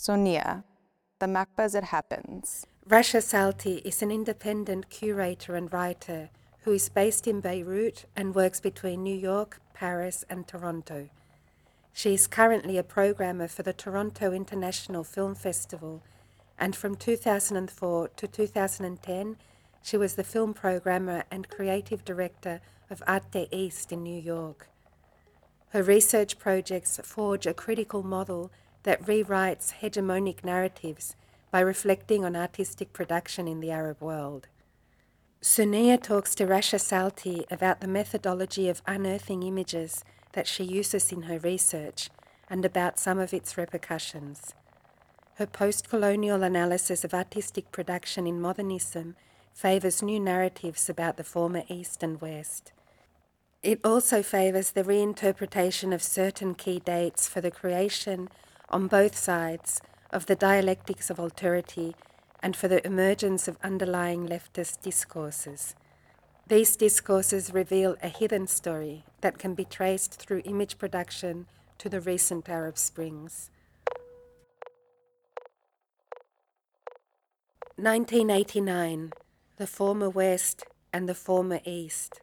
Sonia, The MACBA as It Happens. Rasha Salti is an independent curator and writer who is based in Beirut and works between New York, Paris, and Toronto. She is currently a programmer for the Toronto International Film Festival, and from 2004 to 2010, she was the film programmer and creative director of ArteEast in New York. Her research projects forge a critical model that rewrites hegemonic narratives by reflecting on artistic production in the Arab world. Sonia talks to Rasha Salti about the methodology of unearthing images that she uses in her research and about some of its repercussions. Her post colonial analysis of artistic production in modernism favours new narratives about the former East and West. It also favours the reinterpretation of certain key dates for the creation, on both sides, of the dialectics of alterity and for the emergence of underlying leftist discourses. These discourses reveal a hidden story that can be traced through image production to the recent Arab Springs. 1989 The Former West and the Former East.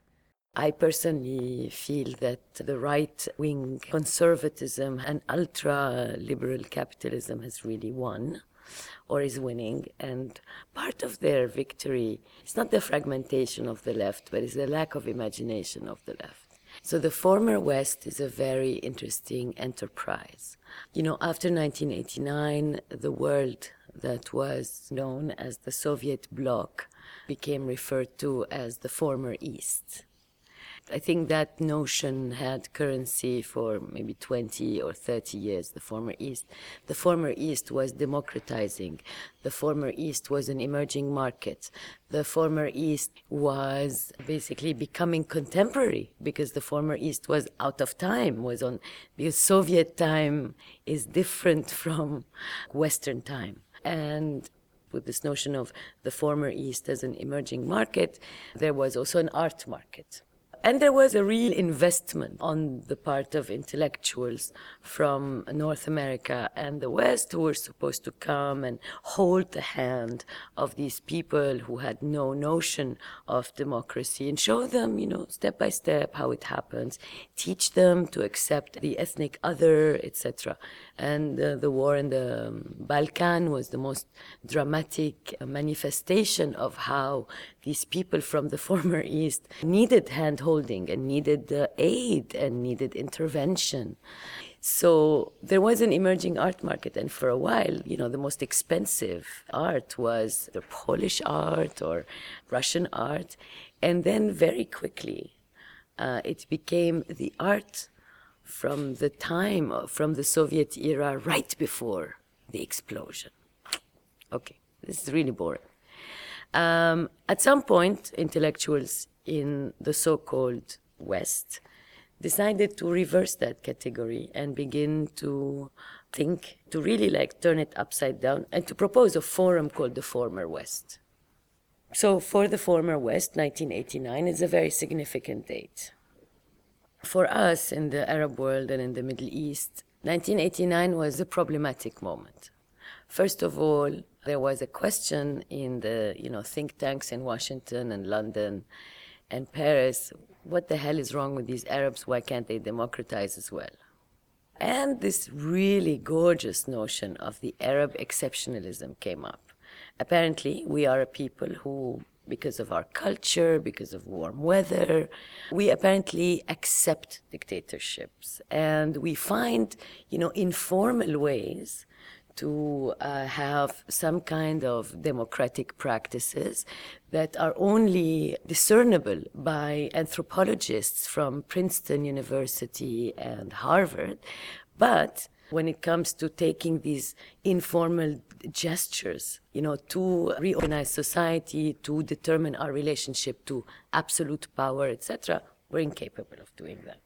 I personally feel that the right wing conservatism and ultra liberal capitalism has really won or is winning. And part of their victory is not the fragmentation of the left, but is the lack of imagination of the left. So the former West is a very interesting enterprise. You know, after 1989, the world that was known as the Soviet bloc became referred to as the former East. I think that notion had currency for maybe 20 or 30 years, the former East. The former East was democratizing. The former East was an emerging market. The former East was basically becoming contemporary because the former East was out of time, was on, because Soviet time is different from Western time. And with this notion of the former East as an emerging market, there was also an art market and there was a real investment on the part of intellectuals from North America and the West who were supposed to come and hold the hand of these people who had no notion of democracy and show them, you know, step by step how it happens, teach them to accept the ethnic other, etc. And uh, the war in the um, Balkan was the most dramatic manifestation of how these people from the former East needed hand holding and needed uh, aid and needed intervention. So there was an emerging art market, and for a while, you know, the most expensive art was the Polish art or Russian art, and then very quickly, uh, it became the art from the time from the Soviet era right before the explosion. Okay, this is really boring. Um, at some point, intellectuals in the so called West decided to reverse that category and begin to think, to really like turn it upside down, and to propose a forum called the Former West. So, for the Former West, 1989 is a very significant date. For us in the Arab world and in the Middle East, 1989 was a problematic moment. First of all, there was a question in the you know think tanks in Washington and London and Paris. What the hell is wrong with these Arabs? Why can't they democratize as well? And this really gorgeous notion of the Arab exceptionalism came up. Apparently, we are a people who, because of our culture, because of warm weather, we apparently accept dictatorships. And we find, you know, informal ways to uh, have some kind of democratic practices that are only discernible by anthropologists from Princeton University and Harvard. But when it comes to taking these informal gestures, you know, to reorganize society, to determine our relationship to absolute power, etc., we're incapable of doing that.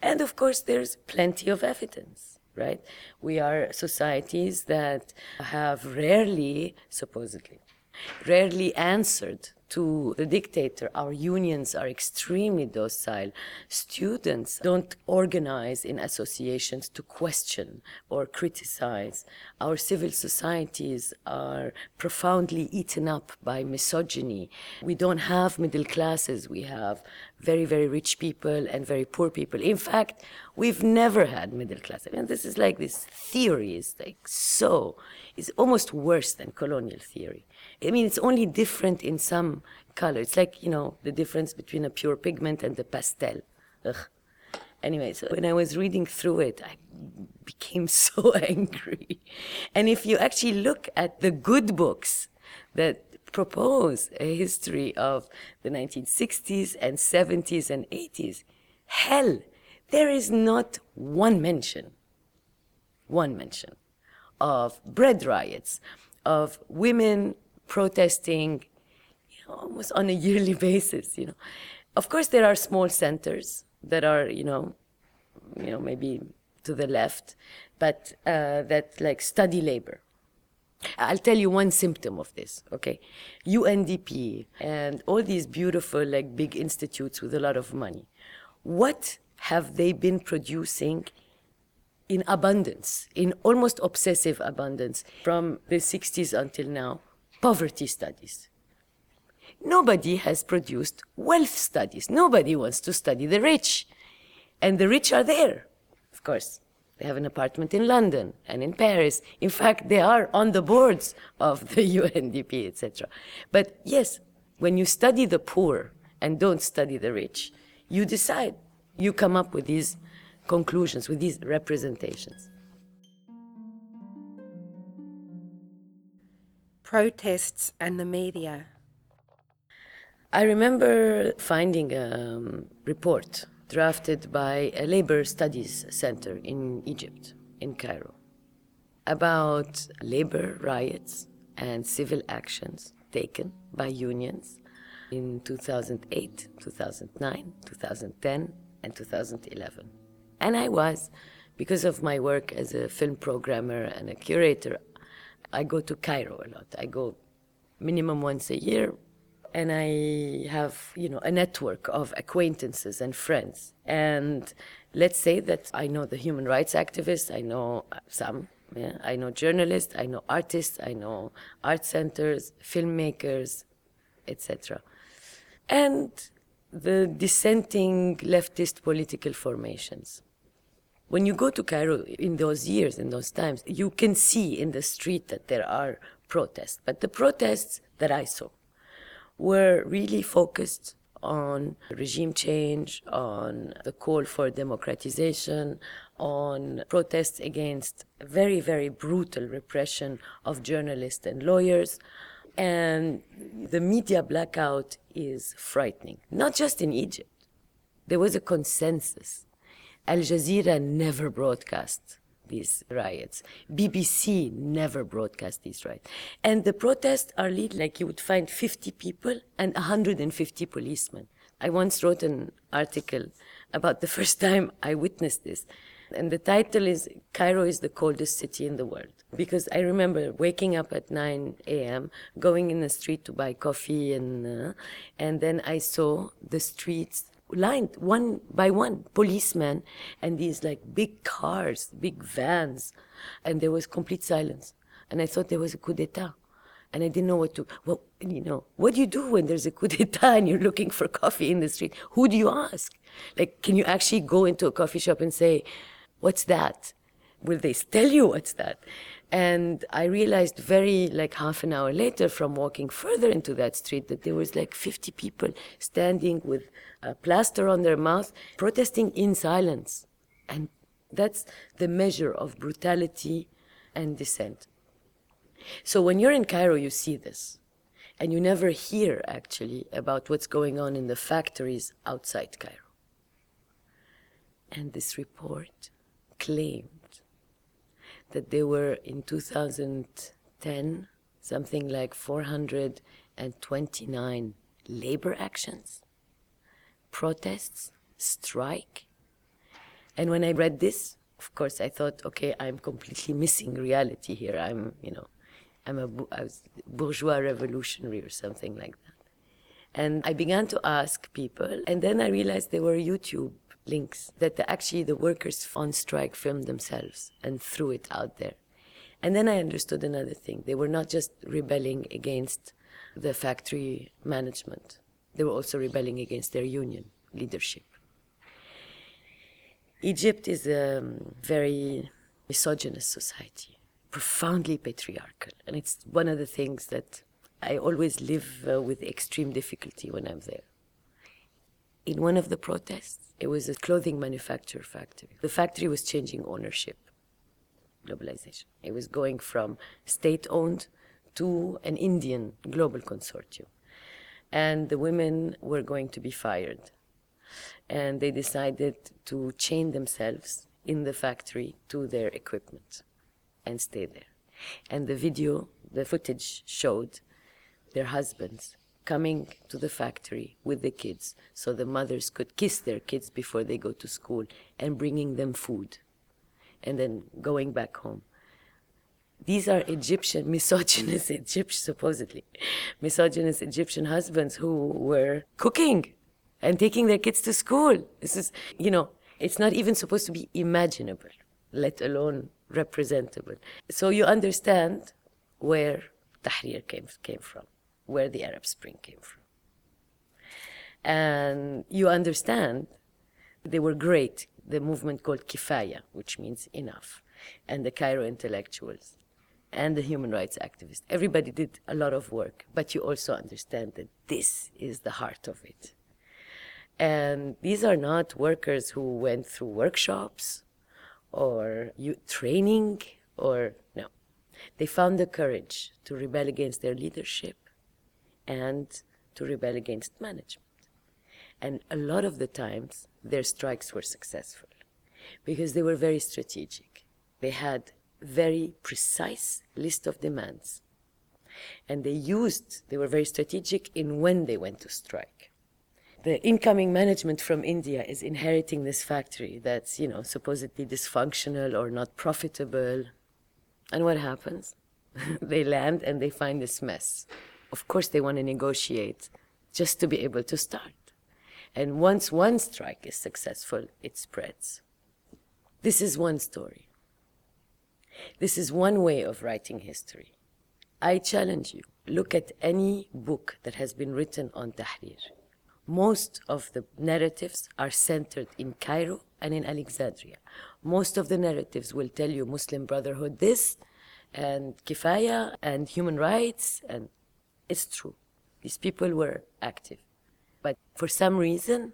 And of course, there's plenty of evidence right? We are societies that have rarely, supposedly, rarely answered to the dictator. Our unions are extremely docile. Students don't organize in associations to question or criticize. Our civil societies are profoundly eaten up by misogyny. We don't have middle classes. We have very, very rich people and very poor people. In fact, we've never had middle class. I mean, this is like this theory is like so, it's almost worse than colonial theory. I mean, it's only different in some color. It's like, you know, the difference between a pure pigment and a pastel. Ugh. Anyway, so when I was reading through it, I became so angry. And if you actually look at the good books that propose a history of the 1960s and 70s and 80s, hell, there is not one mention, one mention of bread riots, of women protesting almost on a yearly basis. You know, of course there are small centers that are you know, you know maybe to the left, but uh, that like study labor. I'll tell you one symptom of this, okay? UNDP and all these beautiful, like big institutes with a lot of money. What have they been producing in abundance, in almost obsessive abundance from the 60s until now? Poverty studies. Nobody has produced wealth studies. Nobody wants to study the rich. And the rich are there, of course. They have an apartment in London and in Paris. In fact, they are on the boards of the UNDP, etc. But yes, when you study the poor and don't study the rich, you decide, you come up with these conclusions, with these representations. Protests and the media. I remember finding a um, report drafted by a labor studies center in Egypt, in Cairo, about labor riots and civil actions taken by unions in 2008, 2009, 2010, and 2011. And I was, because of my work as a film programmer and a curator, I go to Cairo a lot. I go minimum once a year, and I have, you know, a network of acquaintances and friends. And let's say that I know the human rights activists, I know some, yeah? I know journalists, I know artists, I know art centers, filmmakers, etc. And the dissenting leftist political formations. When you go to Cairo in those years, in those times, you can see in the street that there are protests. But the protests that I saw, were really focused on regime change, on the call for democratization, on protests against very, very brutal repression of journalists and lawyers. And the media blackout is frightening, not just in Egypt. There was a consensus. Al Jazeera never broadcast these riots. BBC never broadcast these riots. And the protests are lead like you would find 50 people and 150 policemen. I once wrote an article about the first time I witnessed this. And the title is Cairo is the coldest city in the world. Because I remember waking up at 9 a.m., going in the street to buy coffee, and, uh, and then I saw the streets lined one by one policemen and these like big cars big vans. And there was complete silence. And i thought there was a coup d'etat. And i didn't know what to well you know what do you do when there's a coup d'etat and you're looking for coffee in the street? Who do you ask? Like can you actually go into a coffee shop and say what's that? Will they tell you what's that and I realized very like half an hour later from walking further into that street that there was like 50 people standing with a plaster on their mouth, protesting in silence. And that's the measure of brutality and dissent. So when you're in Cairo, you see this. And you never hear actually about what's going on in the factories outside Cairo. And this report claimed that there were in 2010 something like 429 labor actions, protests, strike. And when I read this, of course, I thought, okay, I'm completely missing reality here. I'm, you know, I'm a, bourgeois revolutionary or something like that. And I began to ask people, and then I realized there were YouTube links that actually the workers on strike filmed themselves and threw it out there. And then I understood another thing. They were not just rebelling against the factory management, they were also rebelling against their union leadership. Egypt is a very misogynist society, profoundly patriarchal. And it's one of the things that I always live uh, with extreme difficulty when I'm there. In one of the protests, it was a clothing manufacturer factory. The factory was changing ownership, globalization. It was going from state owned to an Indian global consortium. And the women were going to be fired. And they decided to chain themselves in the factory to their equipment and stay there. And the video, the footage showed their husbands coming to the factory with the kids so the mothers could kiss their kids before they go to school and bringing them food and then going back home. These are Egyptian, misogynist Egyptian, supposedly, misogynist Egyptian husbands who were cooking and taking their kids to school. This is, you know, it's not even supposed to be imaginable, let alone representable. So you understand where Tahrir came, came from, where the Arab Spring came from. And you understand they were great, the movement called Kifaya, which means enough, and the Cairo intellectuals and the human rights activists. Everybody did a lot of work, but you also understand that this is the heart of it. And these are not workers who went through workshops or training or no. They found the courage to rebel against their leadership and to rebel against management. And a lot of the times, their strikes were successful because they were very strategic. They had very precise list of demands. And they used, they were very strategic in when they went to strike. The incoming management from India is inheriting this factory that's, you know, supposedly dysfunctional or not profitable. And what happens? they land and they find this mess. Of course, they want to negotiate just to be able to start. And once one strike is successful, it spreads. This is one story. This is one way of writing history. I challenge you look at any book that has been written on Tahrir. Most of the narratives are centered in Cairo and in Alexandria. Most of the narratives will tell you Muslim Brotherhood this and kifaya and human rights, and it's true. These people were active. But for some reason,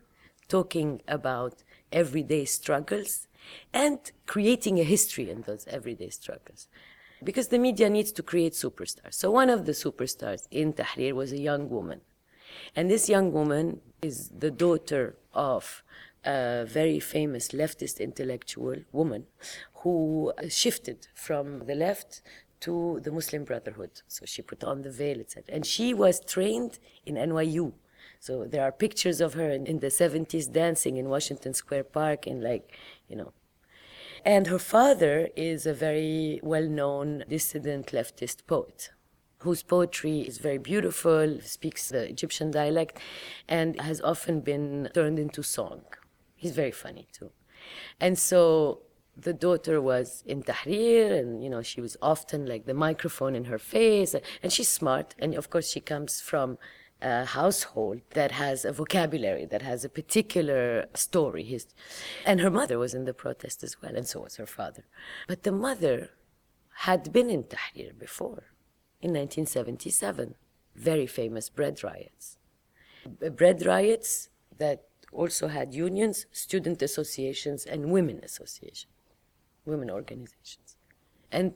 talking about everyday struggles and creating a history in those everyday struggles. Because the media needs to create superstars. So one of the superstars in Tahrir was a young woman. And this young woman is the daughter of a very famous leftist intellectual woman who shifted from the left to the Muslim Brotherhood. So she put on the veil, etc. And she was trained in NYU. So there are pictures of her in, in the 70s dancing in Washington Square Park in like, you know. And her father is a very well known dissident leftist poet whose poetry is very beautiful, speaks the Egyptian dialect, and has often been turned into song. He's very funny too. And so the daughter was in Tahrir, and you know she was often like the microphone in her face, and she's smart, and of course she comes from a household that has a vocabulary, that has a particular story. And her mother was in the protest as well, and so was her father. But the mother had been in Tahrir before, in 1977, very famous bread riots. Bread riots that also had unions, student associations, and women associations, women organizations. And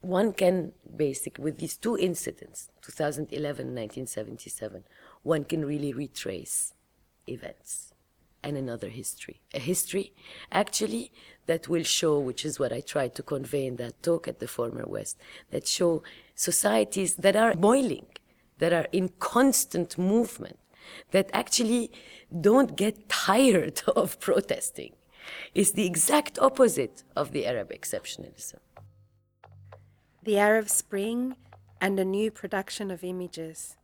one can basically, with these two incidents, 2011 and 1977, one can really retrace events and another history. A history, actually, that will show, which is what I tried to convey in that talk at the former West, that show societies that are boiling, that are in constant movement, that actually don't get tired of protesting. Is the exact opposite of the Arab exceptionalism. The Arab Spring and a new production of images.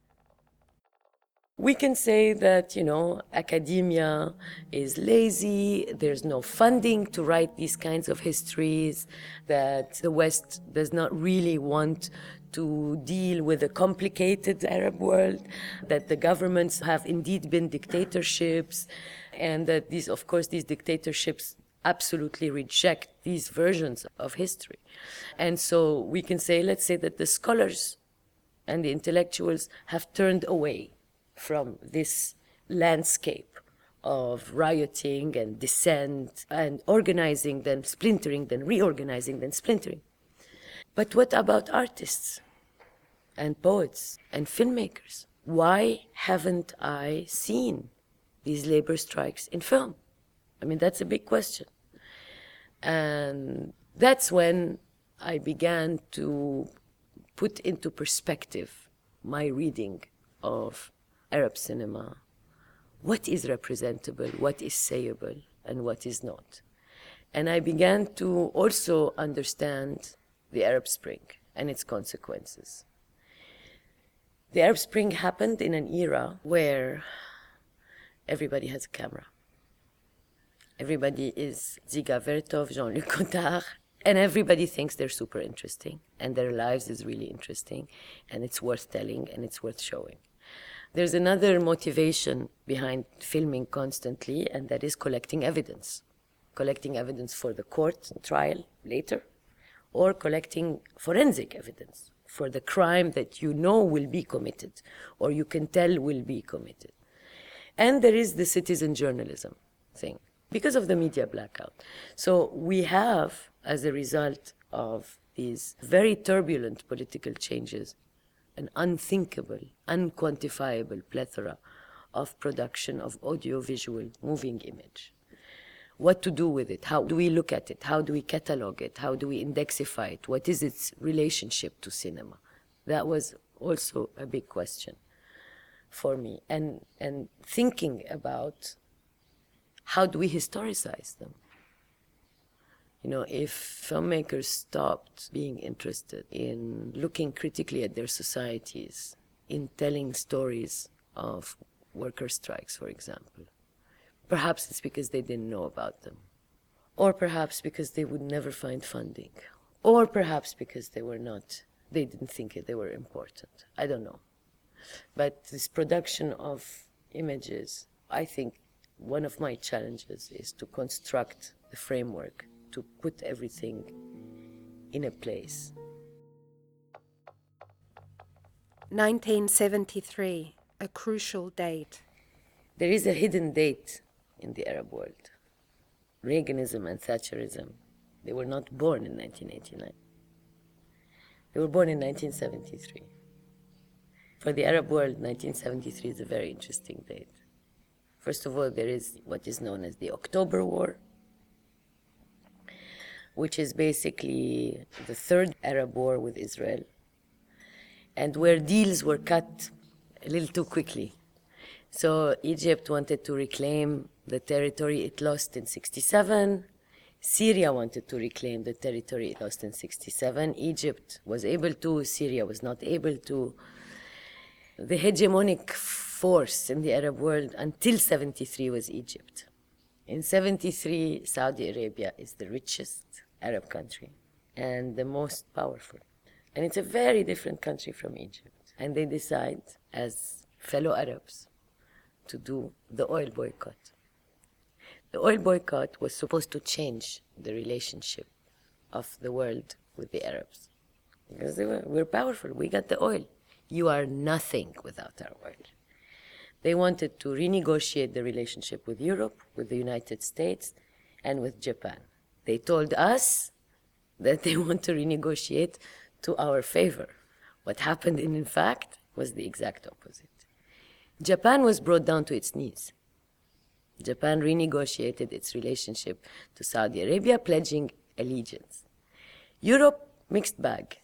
We can say that, you know, academia is lazy, there's no funding to write these kinds of histories, that the West does not really want to deal with a complicated Arab world, that the governments have indeed been dictatorships, and that these, of course, these dictatorships absolutely reject these versions of history. And so we can say, let's say that the scholars and the intellectuals have turned away from this landscape of rioting and dissent and organizing, then splintering, then reorganizing, then splintering. But what about artists and poets and filmmakers? Why haven't I seen these labor strikes in film? I mean, that's a big question. And that's when I began to put into perspective my reading of Arab cinema. What is representable, what is sayable, and what is not. And I began to also understand the Arab Spring and its consequences. The Arab Spring happened in an era where everybody has a camera. Everybody is Dziga Vertov, Jean-Luc Godard, and everybody thinks they're super interesting and their lives is really interesting and it's worth telling and it's worth showing. There's another motivation behind filming constantly, and that is collecting evidence. Collecting evidence for the court trial later, or collecting forensic evidence for the crime that you know will be committed, or you can tell will be committed. And there is the citizen journalism thing because of the media blackout. So we have, as a result of these very turbulent political changes an unthinkable, unquantifiable plethora of production of audiovisual moving image. What to do with it? How do we look at it? How do we catalog it? How do we indexify it? What is its relationship to cinema? That was also a big question for me. And, and thinking about how do we historicize them? You know, if filmmakers stopped being interested in looking critically at their societies, in telling stories of worker strikes, for example, perhaps it's because they didn't know about them, or perhaps because they would never find funding, or perhaps because they were not, they didn't think they were important. I don't know. But this production of images, I think one of my challenges is to construct the framework to put everything in a place. 1973, a crucial date. There is a hidden date in the Arab world. Reaganism and Thatcherism, they were not born in 1989. They were born in 1973. For the Arab world, 1973 is a very interesting date. First of all, there is what is known as the October War, which is basically the third Arab war with Israel, and where deals were cut a little too quickly. So Egypt wanted to reclaim the territory it lost in 67. Syria wanted to reclaim the territory it lost in 67. Egypt was able to, Syria was not able to. The hegemonic force in the Arab world until 73 was Egypt. In 73, Saudi Arabia is the richest Arab country and the most powerful. And it's a very different country from Egypt. And they decide, as fellow Arabs, to do the oil boycott. The oil boycott was supposed to change the relationship of the world with the Arabs. Because they were, we're powerful, we got the oil. You are nothing without our oil. They wanted to renegotiate the relationship with Europe, with the United States, and with Japan. They told us that they want to renegotiate to our favor. What happened, in fact, was the exact opposite. Japan was brought down to its knees. Japan renegotiated its relationship to Saudi Arabia, pledging allegiance. Europe, mixed bag.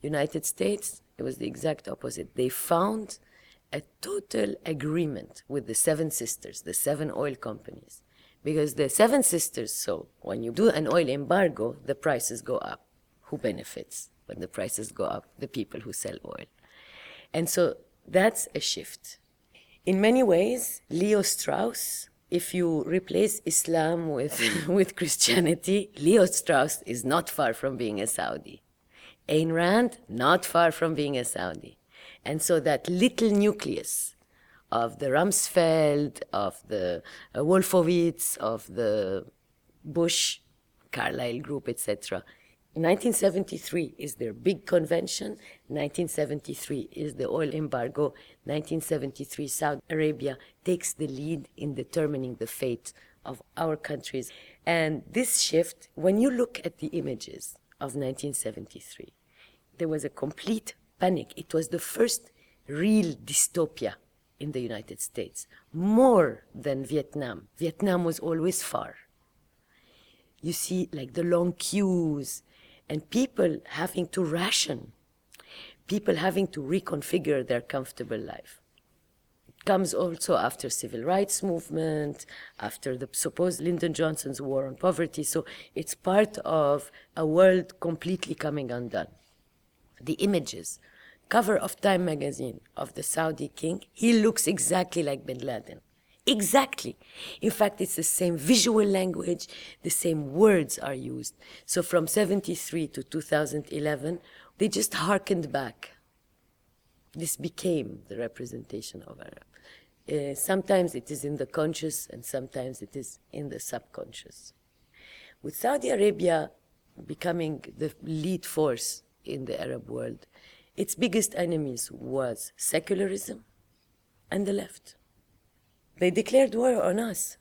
United States, it was the exact opposite. They found a total agreement with the seven sisters, the seven oil companies, because the Seven Sisters saw when you do an oil embargo, the prices go up. Who benefits when the prices go up? The people who sell oil. And so that's a shift In many ways, Leo Strauss, if you replace Islam with, with Christianity, Leo Strauss is not far from being a Saudi. Ayn Rand, not far from being a Saudi. And so that little nucleus of the Rumsfeld, of the uh, Wolfowitz, of the Bush, Carlyle Group, etc. 1973 is their big convention. 1973 is the oil embargo. 1973, Saudi Arabia takes the lead in determining the fate of our countries. And this shift, when you look at the images of 1973, there was a complete panic. It was the first real dystopia in the United States, more than Vietnam. Vietnam was always far. You see, like the long queues and people having to ration, people having to reconfigure their comfortable life. Comes also after civil rights movement, after the supposed Lyndon Johnson's war on poverty. So it's part of a world completely coming undone. The images, cover of Time magazine of the Saudi king, he looks exactly like bin Laden. Exactly. In fact, it's the same visual language, the same words are used. So from 73 to 2011, they just harkened back. This became the representation of Arab. Uh, sometimes it is in the conscious and sometimes it is in the subconscious. With Saudi Arabia becoming the lead force in the Arab world, its biggest enemies was secularism and the left. They declared war on us,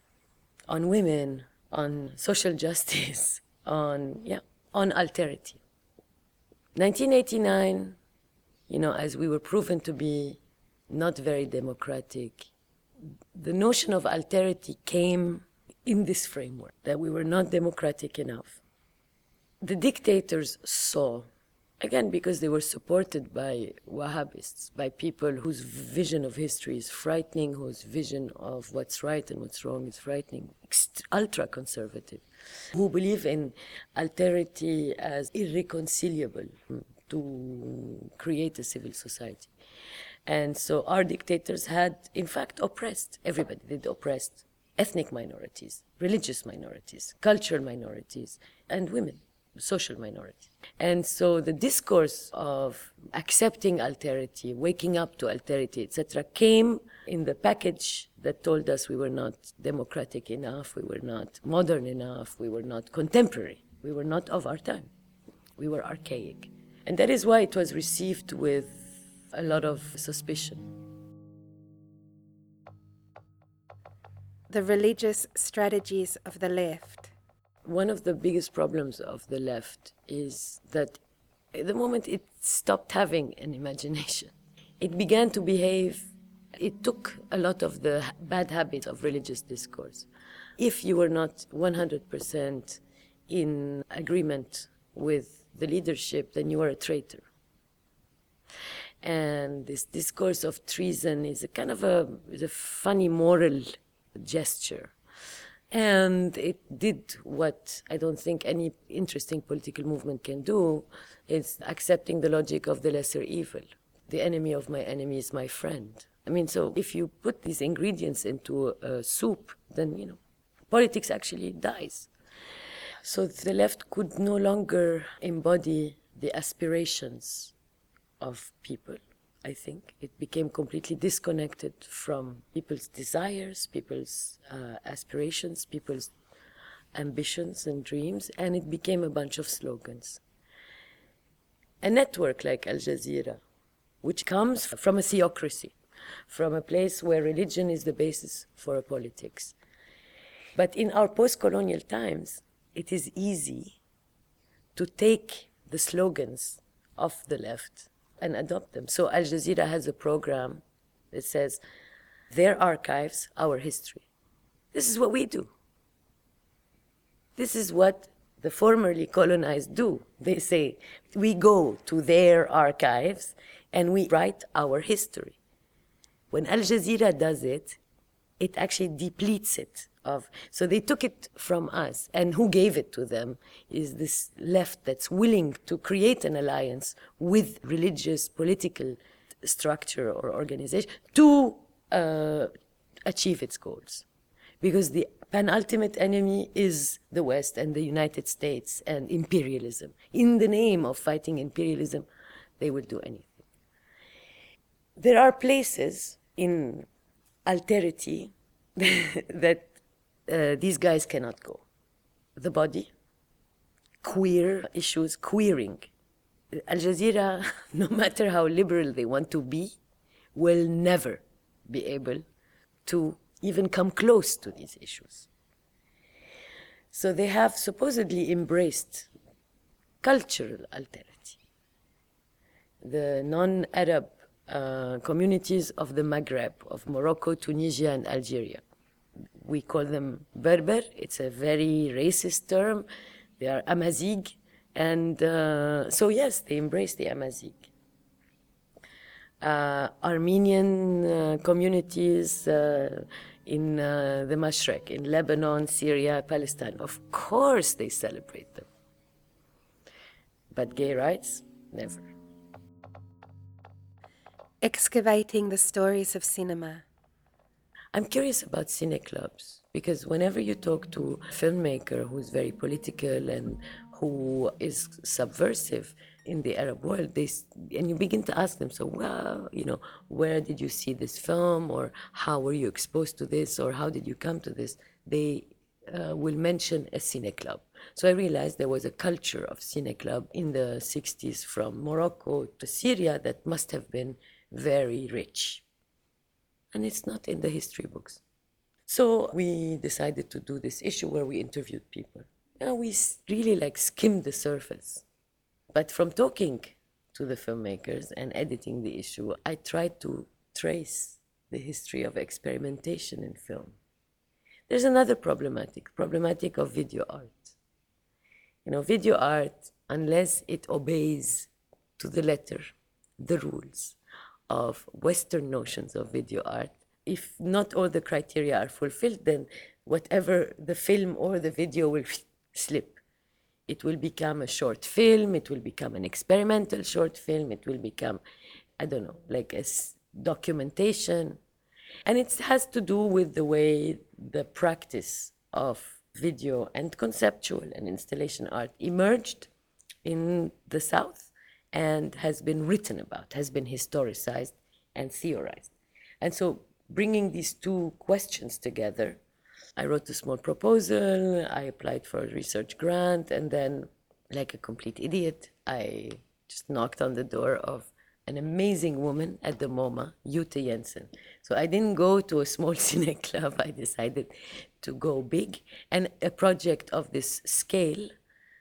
on women, on social justice, on yeah, on alterity. 1989, you know, as we were proven to be not very democratic, the notion of alterity came in this framework that we were not democratic enough. The dictators saw Again, because they were supported by Wahhabists, by people whose vision of history is frightening, whose vision of what's right and what's wrong is frightening, ultra conservative, who believe in alterity as irreconcilable mm, to create a civil society. And so our dictators had, in fact, oppressed everybody. They oppressed ethnic minorities, religious minorities, cultural minorities, and women social minorities. And so the discourse of accepting alterity, waking up to alterity, etc., came in the package that told us we were not democratic enough, we were not modern enough, we were not contemporary, we were not of our time, we were archaic. And that is why it was received with a lot of suspicion. The religious strategies of the left one of the biggest problems of the left is that the moment it stopped having an imagination, it began to behave, it took a lot of the bad habits of religious discourse. If you were not 100% in agreement with the leadership, then you are a traitor. And this discourse of treason is a kind of a, a funny moral gesture and it did what I don't think any interesting political movement can do. It's accepting the logic of the lesser evil. The enemy of my enemy is my friend. I mean, so if you put these ingredients into a soup, then, you know, politics actually dies. So the left could no longer embody the aspirations of people. I think. It became completely disconnected from people's desires, people's uh, aspirations, people's ambitions and dreams, and it became a bunch of slogans. A network like Al Jazeera, which comes from a theocracy, from a place where religion is the basis for politics. But in our post colonial times, it is easy to take the slogans of the left and adopt them. So Al Jazeera has a program that says, their archives, our history. This is what we do. This is what the formerly colonized do. They say, we go to their archives and we write our history. When Al Jazeera does it, it actually depletes it of so they took it from us and who gave it to them is this left that's willing to create an alliance with religious political structure or organization to uh, achieve its goals. Because the penultimate enemy is the West and the United States and imperialism. In the name of fighting imperialism, they will do anything. There are places in alterity that uh, these guys cannot go. The body, queer issues, queering. Al Jazeera, no matter how liberal they want to be, will never be able to even come close to these issues. So they have supposedly embraced cultural alterity. The non Arab uh, communities of the Maghreb, of Morocco, Tunisia, and Algeria. We call them Berber. It's a very racist term. They are Amazigh. And uh, so, yes, they embrace the Amazigh. Uh, Armenian uh, communities uh, in uh, the Mashrek, in Lebanon, Syria, Palestine, of course they celebrate them. But gay rights, never. Excavating the stories of cinema. I'm curious about cine clubs because whenever you talk to a filmmaker who's very political and who is subversive in the Arab world, they and you begin to ask them, so well, you know, where did you see this film, or how were you exposed to this, or how did you come to this? They uh, will mention a cine club. So I realized there was a culture of cine club in the 60s from Morocco to Syria that must have been very rich and it's not in the history books. So we decided to do this issue where we interviewed people. Yeah, we really like skimmed the surface. But from talking to the filmmakers and editing the issue, I tried to trace the history of experimentation in film. There's another problematic, problematic of video art. You know, video art, unless it obeys to the letter the rules of Western notions of video art, if not all the criteria are fulfilled, then whatever the film or the video will slip. It will become a short film, it will become an experimental short film, it will become, I don't know, like a documentation. And it has to do with the way the practice of video and conceptual and installation art emerged in the South and has been written about, has been historicized and theorized. And so, bringing these two questions together, I wrote a small proposal, I applied for a research grant, and then, like a complete idiot, I just knocked on the door of an amazing woman at the MoMA, Jytte Jensen. So I didn't go to a small cine club, I decided to go big. And a project of this scale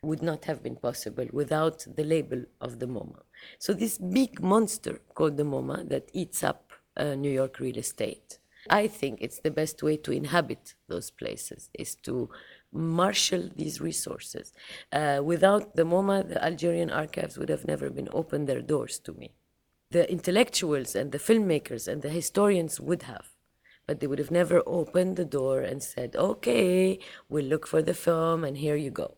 would not have been possible without the label of the MoMA. So this big monster called the MoMA that eats up uh, New York real estate. I think it's the best way to inhabit those places is to marshal these resources. Uh, without the MoMA, the Algerian archives would have never been opened their doors to me. The intellectuals and the filmmakers and the historians would have, but they would have never opened the door and said, okay, we'll look for the film and here you go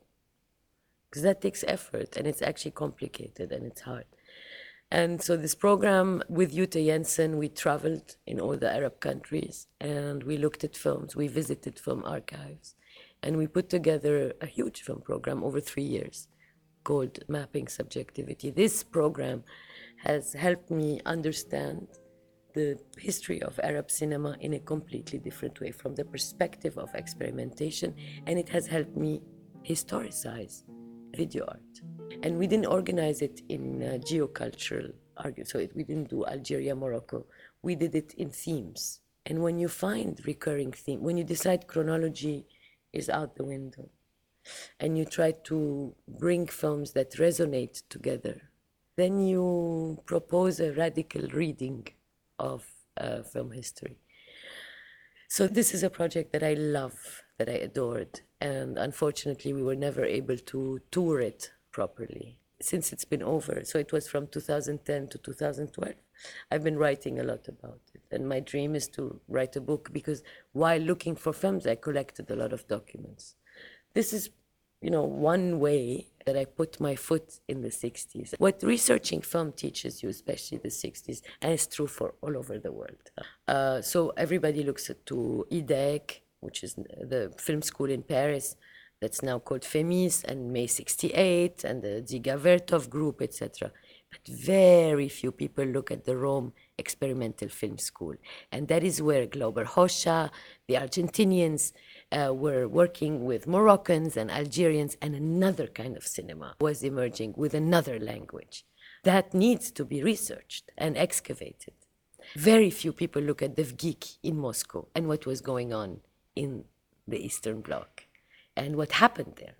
because that takes effort and it's actually complicated and it's hard. And so this program with Jytte Jensen, we traveled in all the Arab countries and we looked at films, we visited film archives, and we put together a huge film program over three years called Mapping Subjectivity. This program has helped me understand the history of Arab cinema in a completely different way from the perspective of experimentation, and it has helped me historicize video art. And we didn't organize it in uh, geocultural argument, so it, we didn't do Algeria, Morocco. We did it in themes. And when you find recurring theme, when you decide chronology is out the window, and you try to bring films that resonate together, then you propose a radical reading of uh, film history. So this is a project that I love, that I adored, and unfortunately we were never able to tour it properly since it's been over. So it was from 2010 to 2012. I've been writing a lot about it, and my dream is to write a book because while looking for films, I collected a lot of documents. This is, you know, one way that I put my foot in the 60s. What researching film teaches you, especially the 60s, and it's true for all over the world. Uh, so everybody looks to IDHEC, which is the film school in Paris, that's now called FEMIS, and May 68, and the Dziga Vertov group, etc. But very few people look at the Rome Experimental Film School. And that is where Glauber Rocha, the Argentinians, uh, were working with Moroccans and Algerians, and another kind of cinema was emerging with another language. That needs to be researched and excavated. Very few people look at the VGIK in Moscow and what was going on in the Eastern Bloc and what happened there.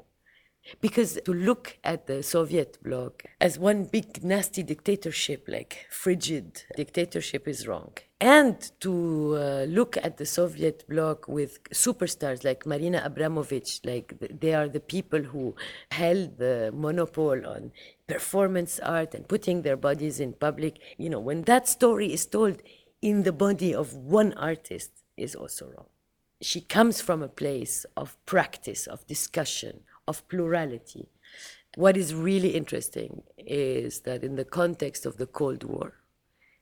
Because to look at the Soviet bloc as one big nasty dictatorship, like frigid dictatorship, is wrong. And to uh, look at the Soviet bloc with superstars like Marina Abramović, like th- they are the people who held the monopoly on performance art and putting their bodies in public. You know, when that story is told in the body of one artist, is also wrong. She comes from a place of practice, of discussion, of plurality. What is really interesting is that in the context of the Cold War,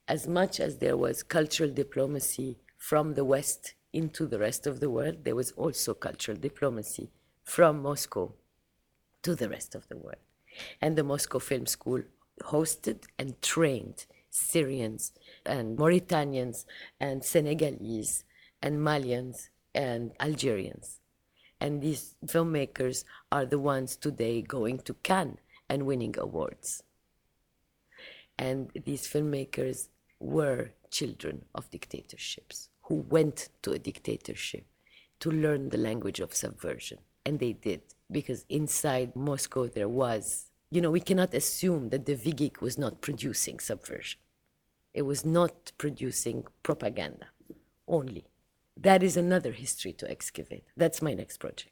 as much as there was cultural diplomacy from the West into the rest of the world, there was also cultural diplomacy from Moscow to the rest of the world. And the Moscow Film School hosted and trained Syrians and Mauritanians and Senegalese and Malians and Algerians. And these filmmakers are the ones today going to Cannes and winning awards. And these filmmakers were children of dictatorships who went to a dictatorship to learn the language of subversion. And they did, because inside Moscow there was, you know, we cannot assume that the VGIK was not producing subversion. It was not producing propaganda only that is another history to excavate. That's my next project.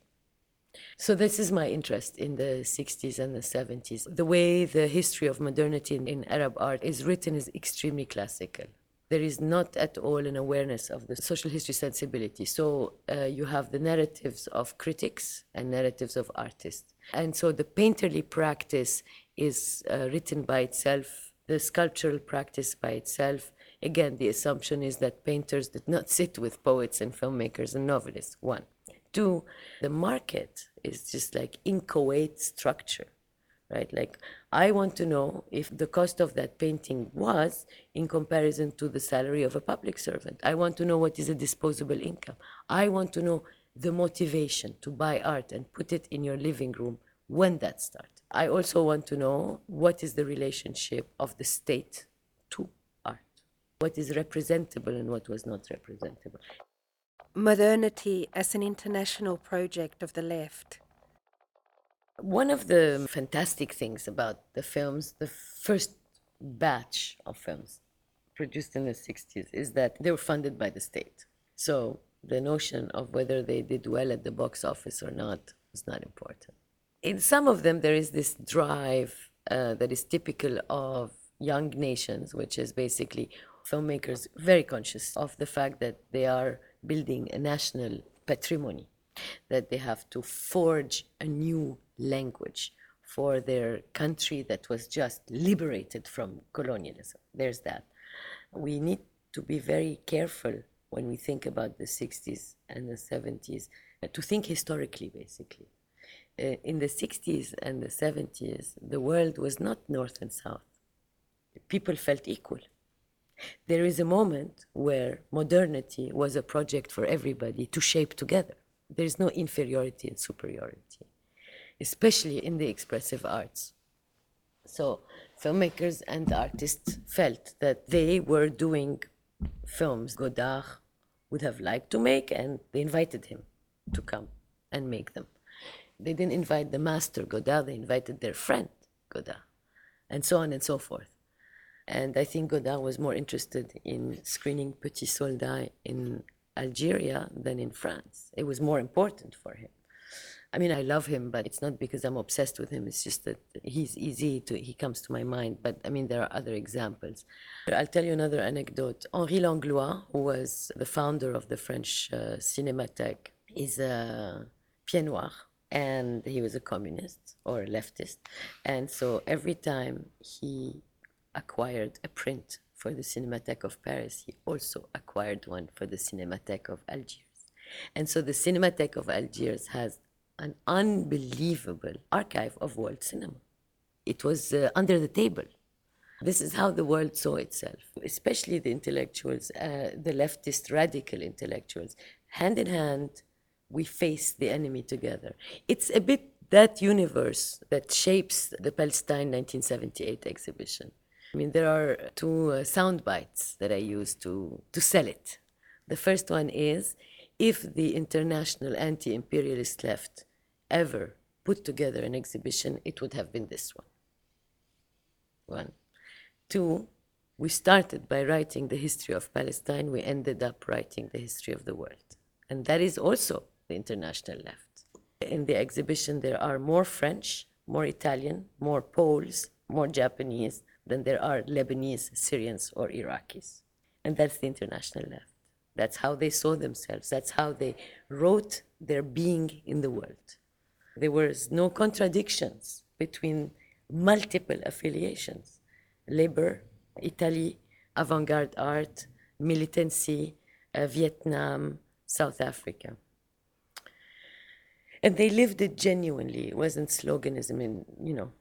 So this is my interest in the 60s and the 70s. The way the history of modernity in, Arab art is written is extremely classical. There is not at all an awareness of the social history sensibility. So uh, you have the narratives of critics and narratives of artists. And so the painterly practice is uh, written by itself, the sculptural practice by itself, Again, the assumption is that painters did not sit with poets and filmmakers and novelists. One. Two, the market is just like inchoate structure, right? Like, I want to know if the cost of that painting was in comparison to the salary of a public servant. I want to know what is a disposable income. I want to know the motivation to buy art and put it in your living room when that started. I also want to know what is the relationship of the state what is representable and what was not representable. Modernity as an international project of the left. One of the fantastic things about the films, the first batch of films produced in the 60s, is that they were funded by the state. So the notion of whether they did well at the box office or not was not important. In some of them, there is this drive uh, that is typical of young nations, which is basically filmmakers very conscious of the fact that they are building a national patrimony, that they have to forge a new language for their country that was just liberated from colonialism. There's that. We need to be very careful when we think about the 60s and the 70s, to think historically, basically. Uh, in the 60s and the 70s, the world was not north and south. People felt equal there is a moment where modernity was a project for everybody to shape together. There is no inferiority and superiority, especially in the expressive arts. So, filmmakers and artists felt that they were doing films Godard would have liked to make, and they invited him to come and make them. They didn't invite the master Godard, they invited their friend Godard, and so on and so forth. And I think Godard was more interested in screening Petit Soldat in Algeria than in France. It was more important for him. I mean, I love him, but it's not because I'm obsessed with him. It's just that he's easy to, he comes to my mind. But I mean, there are other examples. I'll tell you another anecdote. Henri Langlois, who was the founder of the French uh, Cinémathèque, is a pied noir. and he was a communist or a leftist. And so every time he acquired a print for the Cinematheque of Paris, he also acquired one for the Cinematheque of Algiers. And so the Cinematheque of Algiers has an unbelievable archive of world cinema. It was uh, under the table. This is how the world saw itself, especially the intellectuals, uh, the leftist radical intellectuals. Hand in hand, we face the enemy together. It's a bit that universe that shapes the Palestine 1978 exhibition. I mean, there are two uh, sound bites that I use to, to sell it. The first one is if the international anti imperialist left ever put together an exhibition, it would have been this one. One. Two, we started by writing the history of Palestine, we ended up writing the history of the world. And that is also the international left. In the exhibition, there are more French, more Italian, more Poles, more Japanese than there are Lebanese, Syrians, or Iraqis. And that's the international left. That's how they saw themselves. That's how they wrote their being in the world. There was no contradictions between multiple affiliations labor, Italy, avant garde art, militancy, uh, Vietnam, South Africa. And they lived it genuinely. It wasn't sloganism in, you know,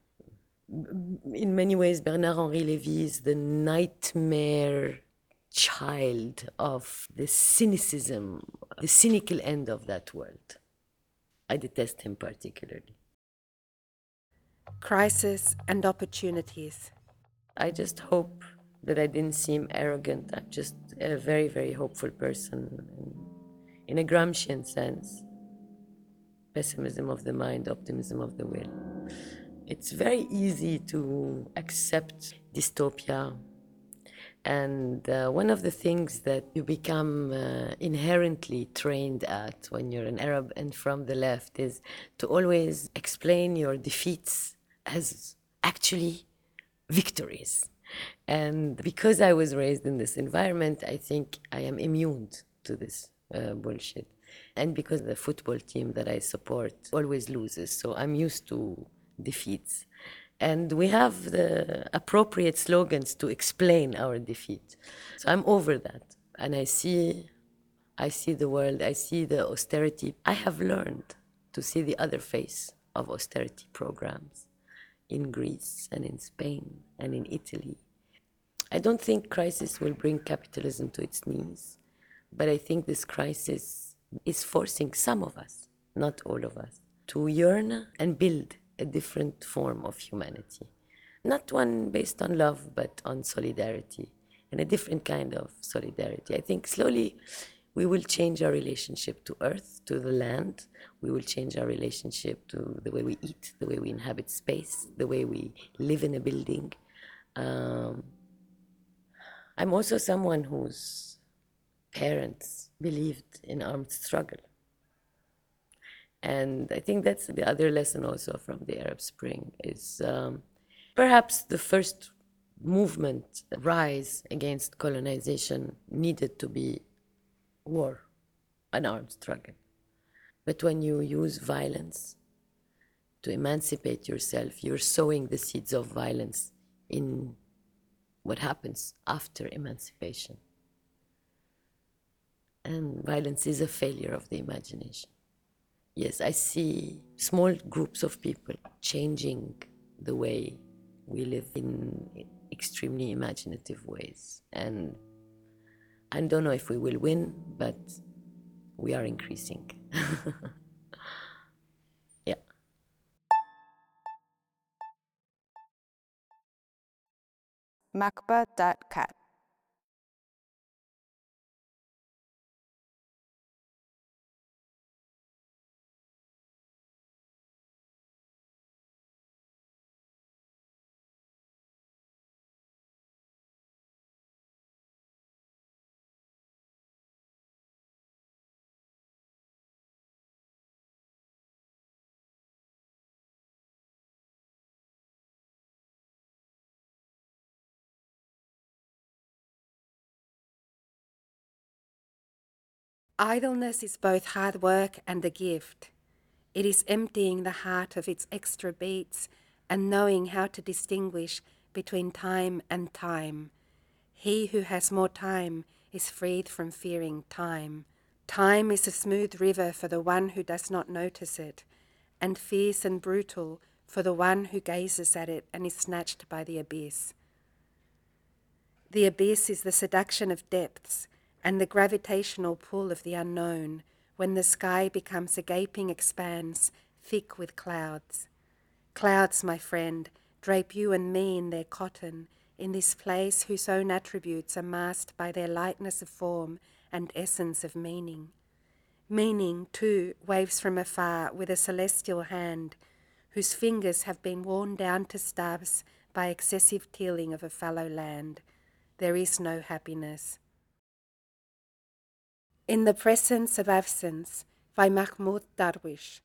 in many ways, Bernard Henri Lévy is the nightmare child of the cynicism, the cynical end of that world. I detest him particularly. Crisis and opportunities. I just hope that I didn't seem arrogant. I'm just a very, very hopeful person in, in a Gramscian sense. Pessimism of the mind, optimism of the will. It's very easy to accept dystopia. And uh, one of the things that you become uh, inherently trained at when you're an Arab and from the left is to always explain your defeats as actually victories. And because I was raised in this environment, I think I am immune to this uh, bullshit. And because the football team that I support always loses, so I'm used to defeats. And we have the appropriate slogans to explain our defeat. So I'm over that. And I see, I see the world, I see the austerity. I have learned to see the other face of austerity programs in Greece and in Spain and in Italy. I don't think crisis will bring capitalism to its knees, but I think this crisis is forcing some of us, not all of us, to yearn and build a different form of humanity. Not one based on love, but on solidarity, and a different kind of solidarity. I think slowly we will change our relationship to earth, to the land. We will change our relationship to the way we eat, the way we inhabit space, the way we live in a building. Um, I'm also someone whose parents believed in armed struggle. And I think that's the other lesson also from the Arab Spring is um, perhaps the first movement rise against colonization needed to be war, an armed struggle. But when you use violence to emancipate yourself, you're sowing the seeds of violence in what happens after emancipation. And violence is a failure of the imagination. Yes, I see small groups of people changing the way we live in extremely imaginative ways. And I don't know if we will win, but we are increasing. yeah. macba.cat. Idleness is both hard work and a gift. It is emptying the heart of its extra beats and knowing how to distinguish between time and time. He who has more time is freed from fearing time. Time is a smooth river for the one who does not notice it, and fierce and brutal for the one who gazes at it and is snatched by the abyss. The abyss is the seduction of depths and the gravitational pull of the unknown when the sky becomes a gaping expanse thick with clouds. Clouds, my friend, drape you and me in their cotton, in this place whose own attributes are masked by their lightness of form and essence of meaning. Meaning, too, waves from afar with a celestial hand, whose fingers have been worn down to stubs by excessive tilling of a fallow land. There is no happiness. In the Presence of Absence by Mahmoud Darwish.